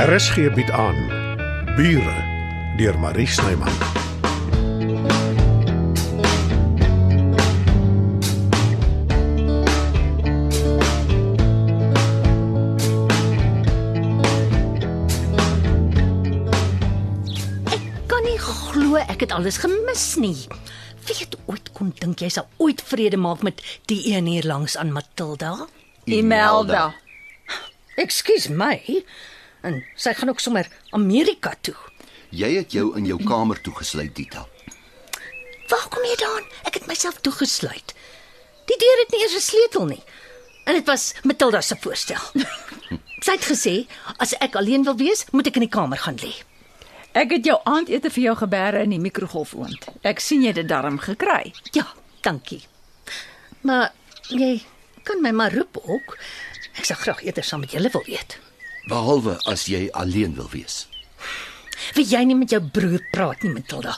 RSG bied aan Bure deur Marie Snyman. kan nie glo ek het alles gemis nie. Wie het ooit kon dink jy sal ooit vrede maak met die een hier langs aan Matilda? Imelda. Ekskuus my. En sy gaan ook sommer Amerika toe. Jy het jou in jou kamer toegesluit, Dita. Waar kom jy daan? Ek het myself toegesluit. Die deur het nie eers 'n sleutel nie. En dit was Matilda se voorstel. sy het gesê as ek alleen wil wees, moet ek in die kamer gaan lê. Ek het jou aandete vir jou gebeere in die mikrogolfoond. Ek sien jy het dit darm gekry. Ja, dankie. Maar jy kan my maar roep ook. Ek sal graag eerder saam met julle wil eet. Behalwe as jy alleen wil wees. Wil jy nie met jou broer praat nie, Matilda?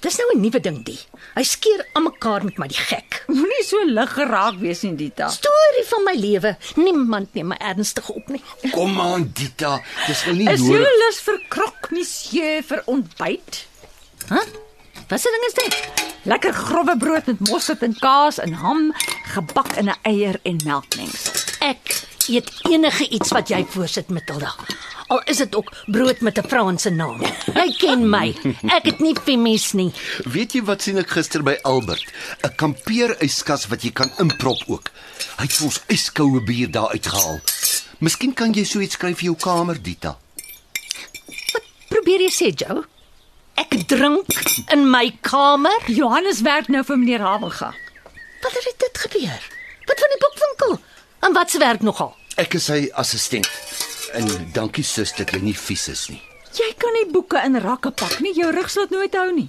Dis nou 'n nuwe ding die. Hy skeer almekaar met my die gek. Moenie so lig geraak wees nie, Dita. Storie van my lewe. Niemand neem my ernstig op nie. Kom aan, Dita. Dis wel nie Is jy nodig. lus vir krok monsieur vir ontbyt? Hæ? Wat se ding is dit? Lekker grouwe brood met mosterd en kaas en ham, gebak in 'n eier en melkmengsel. Ek eet enige iets wat jy voorsit, Matilda. Al is dit ook brood met 'n Franse naam. Jy ken my. Ek het nie femies nie. Weet jy wat sien ek gister by Albert? 'n Kampeeryskas wat jy kan inprop ook. Hy het ons yskoue bier daar uitgehaal. Miskien kan jy so iets skryf vir jou kamer, Dita. Probeer jy sê, Joe? Ek drink in my kamer? Johannes werk nou vir meneer Havelga. Wat het dit gebeur? Wat van? En wat se werk nogal? Ek is sy assistent. En dankie sus dat jy nie vies is nie. Jy kan nie boeke in rakke pak nie. Jou rug sal dit nooit hou nie.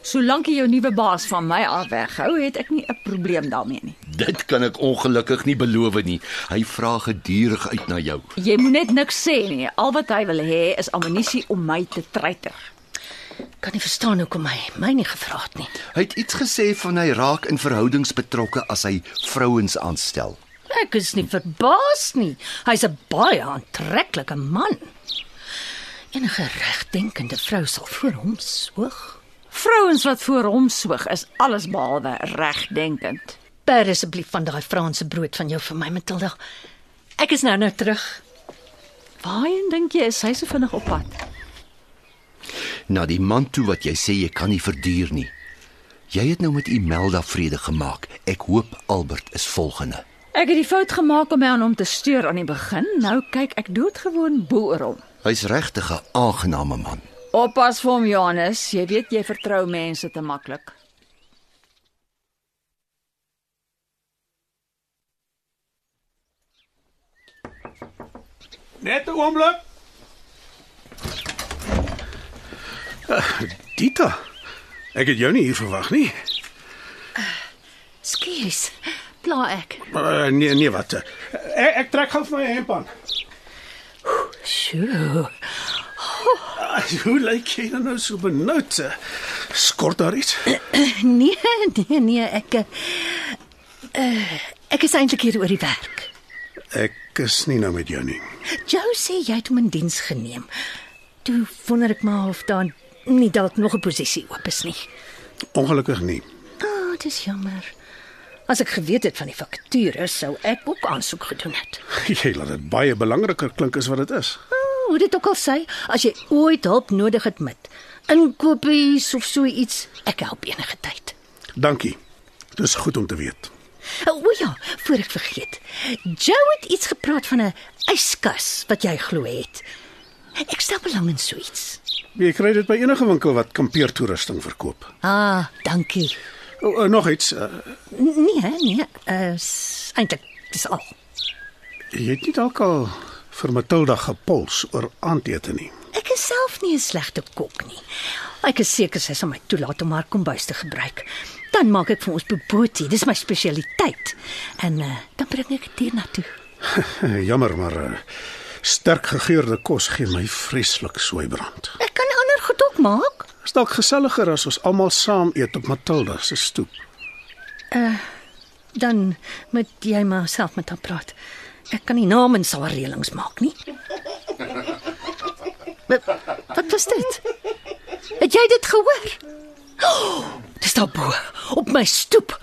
Solank jy jou nuwe baas van my af weghou, het ek nie 'n probleem daarmee nie. Dit kan ek ongelukkig nie beloof nie. Hy vra gedurig uit na jou. Jy moet net niks sê nie. Al wat hy wil hê is ammunisie om my te treiter. Kan nie verstaan hoekom hy my nie gevra het nie. Hy het iets gesê van hy raak in verhoudings betrokke as hy vrouens aanstel. Ek is nie verbaas nie. Hy's 'n baie aantreklike man. Enige regdenkende vrou sal voor hom soog. Vrouens wat voor hom soog is alles behalwe regdenkend. Per asseblief van daai Franse brood van jou vir my, Matilda. Ek is nou nou terug. Waarheen dink jy is hy so vinnig op pad? Na die man toe wat jy sê jy kan nie verduur nie. Jy het nou met Imelda vrede gemaak. Ek hoop Albert is volgende. Ek het die fout gemaak om my aan hom te steur aan die begin. Nou kyk ek doodgewoon bo oor hom. Hy's regtig 'n aangename man. Oppas vir hom Johannes, jy weet jy vertrou mense te maklik. Net 'n oomblik. Dita. Ek het jou nie hier verwag nie. Skus. Pla ek. Uh, nee nee wat. uh, Ek, ek trek gou vir my hemp aan. Sjoe. Uh, hoe lyk jy dan nou so benoud? Uh, Skort daar iets? Nee, nee, nee, ek uh, ek is eintlik hier oor die werk. Ek is nie nou met jou nie. Joe sê jy het hom in diens geneem. Toe wonder ek maar of daar nie dalk nog 'n posisie oop is nie. Ongelukkig nie. Ah, oh, dis jammer. As ek geweet het van die vakature, sou ek ook aansoek gedoen het. Jy laat dit baie belangriker klink as wat dit is. Oh, hoe dit ook al sê, as jy ooit hulp nodig het met inkopies of so iets, ek help enige tyd. Dankie. Dis goed om te weet. O oh, ja, voor ek vergeet. Joe het iets gepraat van 'n yskas wat jy glo het. Ek stel belang in so iets. Jy kry dit by enige winkel wat kampeertoerusting verkoop. Ah, dankie. O, oh, nog iets. Uh, Nee, nee, is eintlik dis al. jy het nie dalk al vir Matilda gepols oor aandete nie. Ek is self nie 'n slegte kok nie. Ek is seker sy sal my toelaat om haar kombuis te gebruik. Dan maak ek vir ons bobotie, dis my spesialiteit. En uh, dan bring ek dit hier na toe. Jammer, maar uh, sterk gegeurde kos gee my vreeslik swybrand. Ek kan ander goed ook maak. Is dalk geselliger as ons almal saam eet op Matilda se stoep. Dan moet jy maar self met haar praat. Ek kan nie namens haar reëlings maak nie. Wat, wat was dit? Het jy dit gehoor? Oh, dis daar bo op my stoep.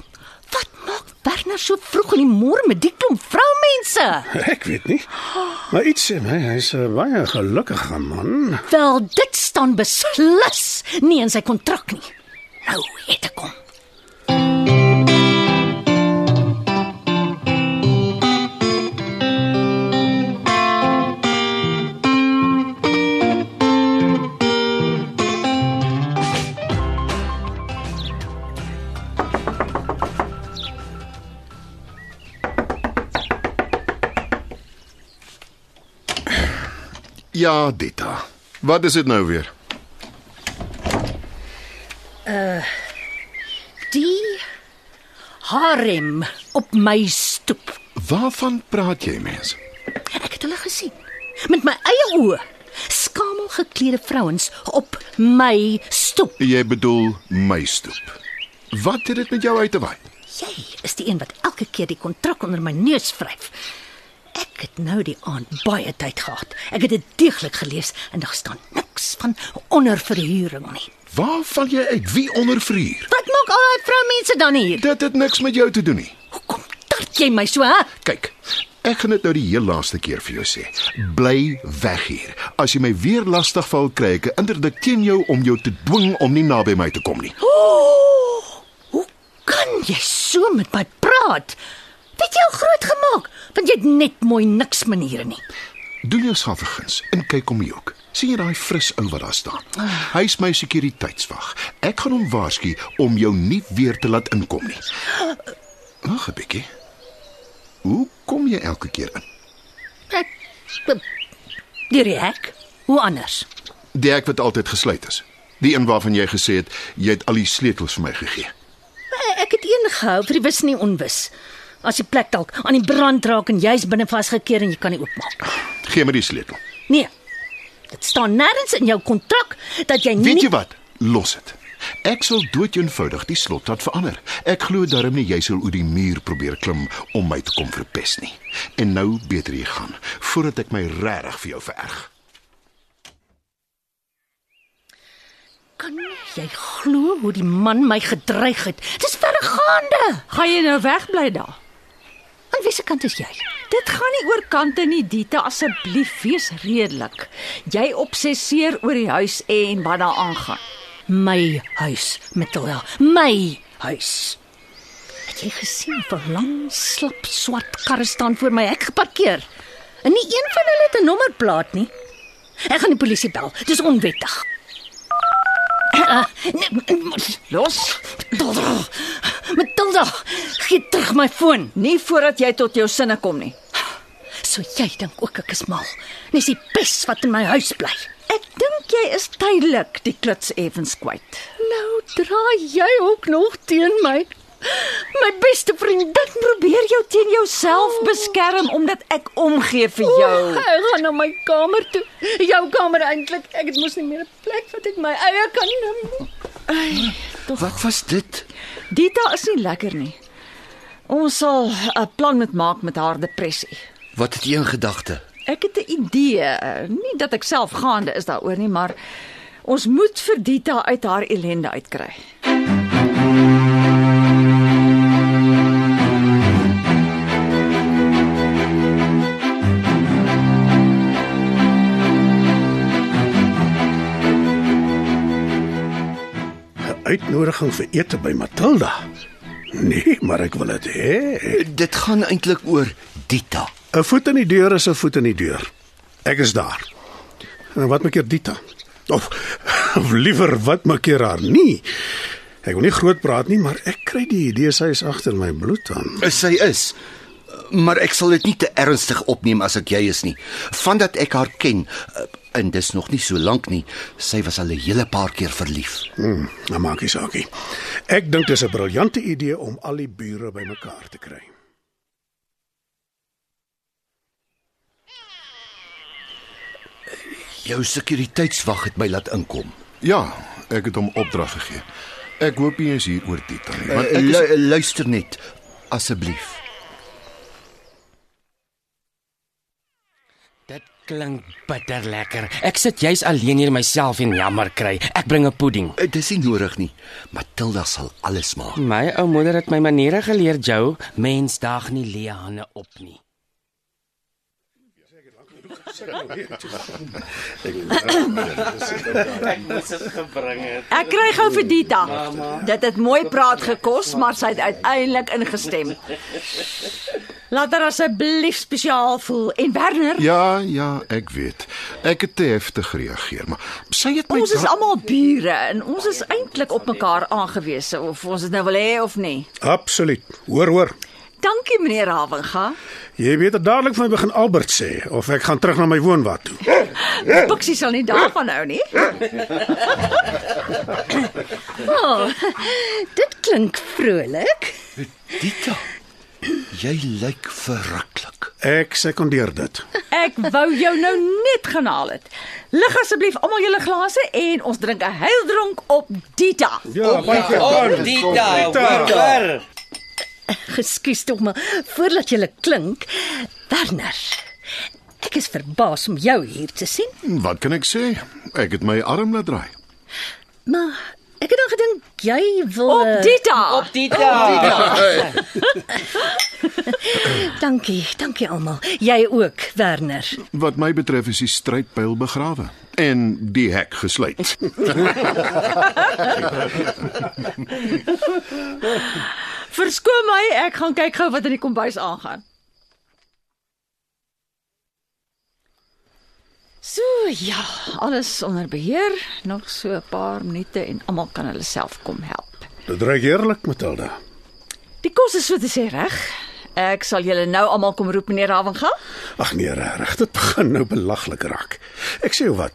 Wat maak Werner so vroeg in die môre met die klomp vroumense? Ek weet nie. Maar iets sê my hy's 'n baie gelukkige man. Wel, dit staan beslis nie in sy kontrak nie. Nou het ek hom. Ja, Dita. Wat is dit nou weer? Die harem op my stoep. Waarvan praat jy, mens? Ek het hulle gesien met my eie oë. Skamel geklede vrouens op my stoep. Jy bedoel my stoep. Wat het dit met jou uit te waai? Jy is die een wat elke keer die kontrak onder my neus vryf. Ek het nou die aand baie tyd gehad. Ek het dit deeglik gelees en daar staan niks van onderverhuuring nie. Waar val jy uit? Wie onderverhuur? Wat maak al daai vroumense dan hier? Dit het niks met jou te doen nie. Hoekom tart jy my so, hè? Kyk, ek gaan dit nou die heel laaste keer vir jou sê. Bly weg hier. As jy my weer lastig val, kry ek 'n interdik teen jou om jou te dwing om nie naby my te kom nie. Oh, hoe kan jy so met my praat? Het al groot gemaak? Want jy het net mooi niks maniere nie. Doen jouself 'n guns en kyk om die hoek. sien jy daai fris ou wat daar staan? Hy's my sekuriteitswag. Ek gaan hom waarsku om jou nie weer te laat inkom nie. Wag 'n bietjie. Hoe kom jy elke keer in? Ek Deur die hek? Hoe anders? Die hek wat altyd gesluit is. Die een waarvan jy gesê het jy het al die sleutels vir my gegee. Ek het een gehou vir die wis nie onwis. As die plek dalk aan die brand raak en jy's binne vasgekeer en jy kan nie oopmaak. Gee my die sleutel. Nee. Dit staan nêrens in jou kontrak dat jy nie Weet jy wat? Los dit. Ek sal doodeenvoudig die slot laat verander. Ek glo darm nie jy sal oor die muur probeer klim om my te kom verpes nie. En nou beter jy gaan voordat ek my regtig vir jou vererg. kan jy glo hoe die man my gedreig het. Dis verregaande. Gaan jy nou wegbly daar? Aan wiese kant is jy? Dit gaan nie oor kante nie, Dita, asseblief wees redelik. Jy obsesseer oor die huis en wat daar aangaan. My huis, Matilda. My huis. Het jy gesien hoe lang slap swart karre staan voor my hek geparkeer? En nie een van hulle het 'n nommerplaat nie. Ek gaan die polisie bel. Dis onwettig. Los, Matilda. Matilda, gee terug my foon. nie voordat jy tot jou sinne kom nie. So jy dink ook ek is mal. Dis die pes wat in my huis bly. Ek dink jy is tydelik die kluts effens kwyt. Nou draai jy ook nog teen my. My beste vriendin Probeer jou teen jouself beskerm omdat ek omgee vir jou. Ek gaan na my kamer toe. Jou kamer eintlik. Ek het mos nie meer 'n plek wat ek my eie kan neem. Wat was dit? Dita is nie lekker nie. Ons sal 'n plan moet maak met haar depressie. Wat het jy in gedagte? Ek het 'n idee, nie dat ek self gaande is daaroor nie, maar ons moet vir Dita uit haar ellende uitkry. Uitnodiging vir ete by Matilda. Nee, maar ek wil dit hê. Dit gaan eintlik oor Dita. 'n Voet in die deur is 'n voet in die deur. Ek is daar. En wat maak hier Dita? Of, of liewer wat maak hier haar nie? Ek wil nie groot praat nie, maar ek kry die idee sy is agter my bloed aan. Sy is. Maar ek sal dit nie te ernstig opneem as ek jy is nie. Vandat ek haar ken, eh, en dis nog nie so lank nie, sy was al 'n hele paar keer verlief. Hmm, nou maak nie saak nie. Ek dink dis 'n briljante idee om al die bure bymekaar te kry. Jou sekuriteitswag het my laat inkom. Ja, ek het hom opdrag gegee. Ek hoop jy is hier oor Dita nie, want Uh, ek is lu luister net asseblief. Klink bitter lekker. Ek sit juis alleen hier myself en jammer kry. Ek bring 'n pudding. Eh, Dis nie nodig nie. Matilda sal alles maak. My ou moeder het my maniere geleer, Jou. Mens daag nie leë hande op nie. Ek moes dit gebring het. Ek kry gou vir Dita. Dit het mooi praat gekos, maar sy het uiteindelik ingestem. Laat haar asseblief spesiaal voel. En Werner, Ja, ja, ek weet. Ek het te heftig gereageer, maar sy het my ons is almal bure en ons is eintlik op mekaar aangewese of ons dit nou wil hê of nie. Absoluut. Hoor, hoor. Dankie meneer Havenga. Jy weet dit dadelik van my begin Albert sê of ek gaan terug na my woonwa toe. Buksie sal nie daarvan hou nie. Oh, dit klink vrolik. Dita, jy lyk verruklik. Ek sekondeer dit. Ek wou jou nou net gaan haal het. Lig asseblief almal julle glase en ons drink 'n heildronk op Dita. Ja, baie Oh, Dita, hoor, hoor. Ekskuus tog maar voordat jy klink, Werner. Ek is verbaas om jou hier te sien, Wat kan ek sê? Ek het my arm laat draai. maar ek het dan gedink jy wil Op eh, Dita. Op Dita. Dankie, dankie almal. Jy ook, Werner. Wat my betref is die strydpyl begrawe en die hek gesluit. Verskoon my, ek gaan kyk gou wat in die kombuis aangaan. So ja, alles onder beheer. Nog so 'n paar minute en almal kan hulle self kom help. Dit ruik heerlik, Matilda. Die kos is so te sê reg. Ek sal julle nou almal kom roep meneer Havenga. Ag nee, reg, dit begin nou belaglik raak. Ek sê jou wat.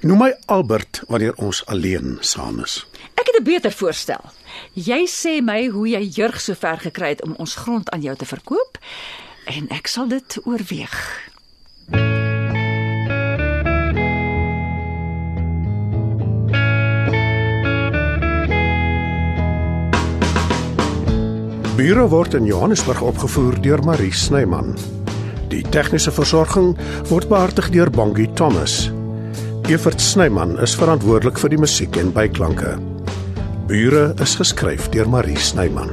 Noem my Albert wanneer ons alleen saam is. Ek het 'n beter voorstel. Jy sê my hoe jy jurg so ver gekry het om ons grond aan jou te verkoop en ek sal dit oorweeg. Bure word in Johannesburg opgevoer deur Marie Snyman. Die tegniese versorging word behartig deur Bongie Thomas. Evert Snyman is verantwoordelik vir die musiek en byklanke. Bure is geskryf deur Marie Snyman.